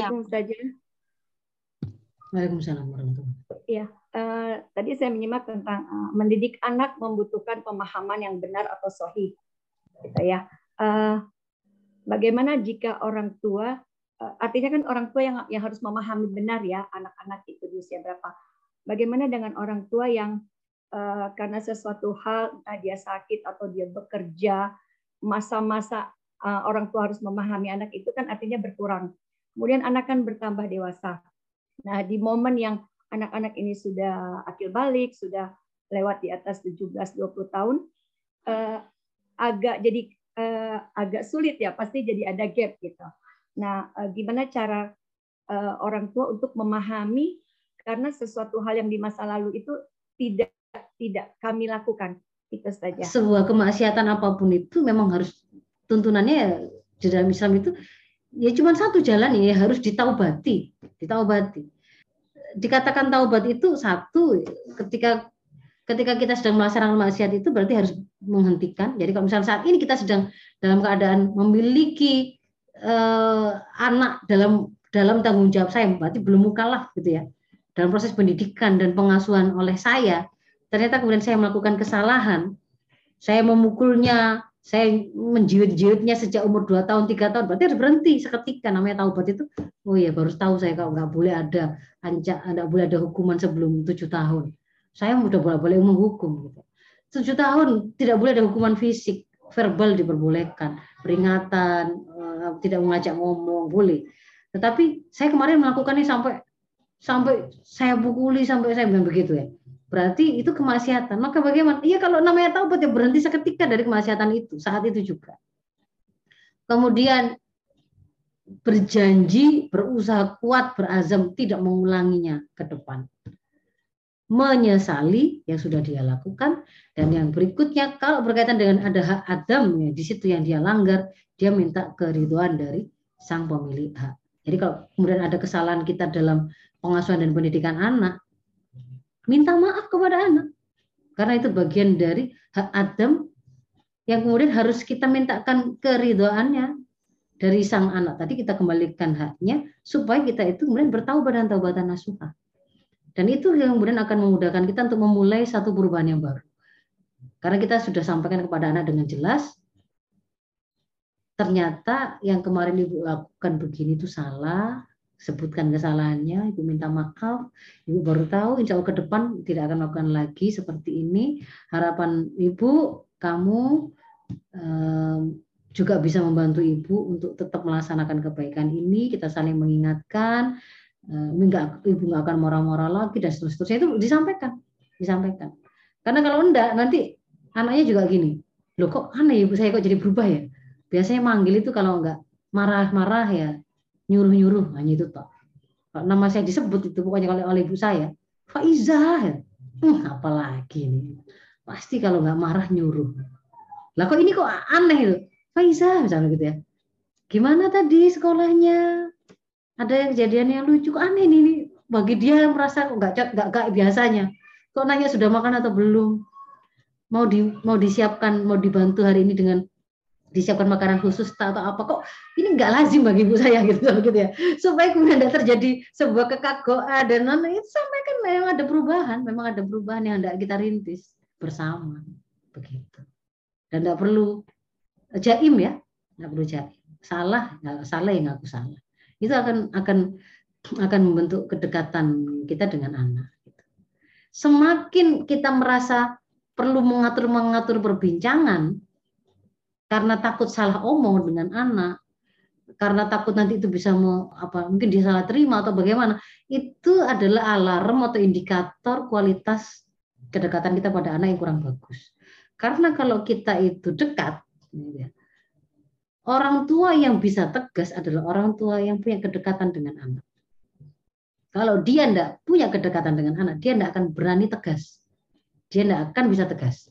Assalamualaikum saja. Waalaikumsalam warahmatullahi Iya, uh, tadi saya menyimak tentang uh, mendidik anak membutuhkan pemahaman yang benar atau sahih, gitu ya. Uh, bagaimana jika orang tua, uh, artinya kan orang tua yang yang harus memahami benar ya anak-anak itu di usia berapa. Bagaimana dengan orang tua yang uh, karena sesuatu hal entah dia sakit atau dia bekerja, masa-masa uh, orang tua harus memahami anak itu kan artinya berkurang. Kemudian anak kan bertambah dewasa. Nah, di momen yang anak-anak ini sudah akil balik, sudah lewat di atas 17-20 tahun, eh, agak jadi eh, agak sulit ya, pasti jadi ada gap gitu. Nah, eh, gimana cara eh, orang tua untuk memahami karena sesuatu hal yang di masa lalu itu tidak tidak kami lakukan itu saja. Sebuah kemaksiatan apa pun itu memang harus tuntunannya ya di dalam Islam itu ya cuma satu jalan ya harus ditaubati, ditaubati dikatakan taubat itu satu ketika ketika kita sedang melaksanakan maksiat itu berarti harus menghentikan. Jadi kalau misalnya saat ini kita sedang dalam keadaan memiliki eh, anak dalam dalam tanggung jawab saya, berarti belum mukalaf gitu ya. Dalam proses pendidikan dan pengasuhan oleh saya, ternyata kemudian saya melakukan kesalahan, saya memukulnya, saya menjiut-jiutnya sejak umur 2 tahun, tiga tahun, berarti harus berhenti seketika. Namanya taubat itu, oh ya baru tahu saya kalau nggak boleh ada ancak, nggak boleh ada hukuman sebelum tujuh tahun. Saya sudah boleh-boleh menghukum. Gitu. Tujuh tahun tidak boleh ada hukuman fisik, verbal diperbolehkan, peringatan, eh, tidak mengajak ngomong, boleh. Tetapi saya kemarin melakukannya sampai sampai saya pukuli sampai saya bilang begitu ya berarti itu kemaksiatan. Maka bagaimana? Iya kalau namanya taubat ya berhenti seketika dari kemaksiatan itu saat itu juga. Kemudian berjanji, berusaha kuat, berazam tidak mengulanginya ke depan. Menyesali yang sudah dia lakukan dan yang berikutnya kalau berkaitan dengan ada hak Adam ya di situ yang dia langgar, dia minta keriduan dari sang pemilik hak. Jadi kalau kemudian ada kesalahan kita dalam pengasuhan dan pendidikan anak, minta maaf kepada anak. Karena itu bagian dari hak Adam yang kemudian harus kita mintakan keridoannya dari sang anak. Tadi kita kembalikan haknya supaya kita itu kemudian bertaubat dan taubatan nasuha. Dan itu yang kemudian akan memudahkan kita untuk memulai satu perubahan yang baru. Karena kita sudah sampaikan kepada anak dengan jelas, ternyata yang kemarin ibu lakukan begini itu salah, sebutkan kesalahannya, ibu minta maaf, ibu baru tahu, insya Allah ke depan tidak akan melakukan lagi seperti ini. Harapan ibu, kamu um, juga bisa membantu ibu untuk tetap melaksanakan kebaikan ini. Kita saling mengingatkan, um, enggak, ibu nggak akan marah-marah lagi dan seterusnya itu disampaikan, disampaikan. Karena kalau enggak nanti anaknya juga gini, loh kok aneh ibu saya kok jadi berubah ya? Biasanya manggil itu kalau enggak marah-marah ya nyuruh-nyuruh hanya itu toh. Nama saya disebut itu pokoknya oleh oleh ibu saya. Faiza. Hmm, apalagi ini. Pasti kalau nggak marah nyuruh. Lah kok ini kok aneh itu. Faiza misalnya gitu ya. Gimana tadi sekolahnya? Ada yang kejadian yang lucu, kok aneh ini. Bagi dia yang merasa nggak nggak nggak biasanya. Kok nanya sudah makan atau belum? Mau di mau disiapkan, mau dibantu hari ini dengan disiapkan makanan khusus atau apa kok ini nggak lazim bagi ibu saya gitu gitu ya. Supaya kemudian tidak terjadi sebuah kekagoan dan non itu sampai kan memang ada perubahan memang ada perubahan yang tidak kita rintis bersama begitu. Dan tidak perlu jaim ya nggak perlu jaim. Salah nggak salah ya ngaku salah. Itu akan akan akan membentuk kedekatan kita dengan anak gitu. semakin kita merasa perlu mengatur mengatur perbincangan karena takut salah omong dengan anak, karena takut nanti itu bisa mau apa mungkin dia salah terima atau bagaimana itu adalah alarm atau indikator kualitas kedekatan kita pada anak yang kurang bagus. Karena kalau kita itu dekat ya, orang tua yang bisa tegas adalah orang tua yang punya kedekatan dengan anak. Kalau dia tidak punya kedekatan dengan anak dia tidak akan berani tegas. Dia tidak akan bisa tegas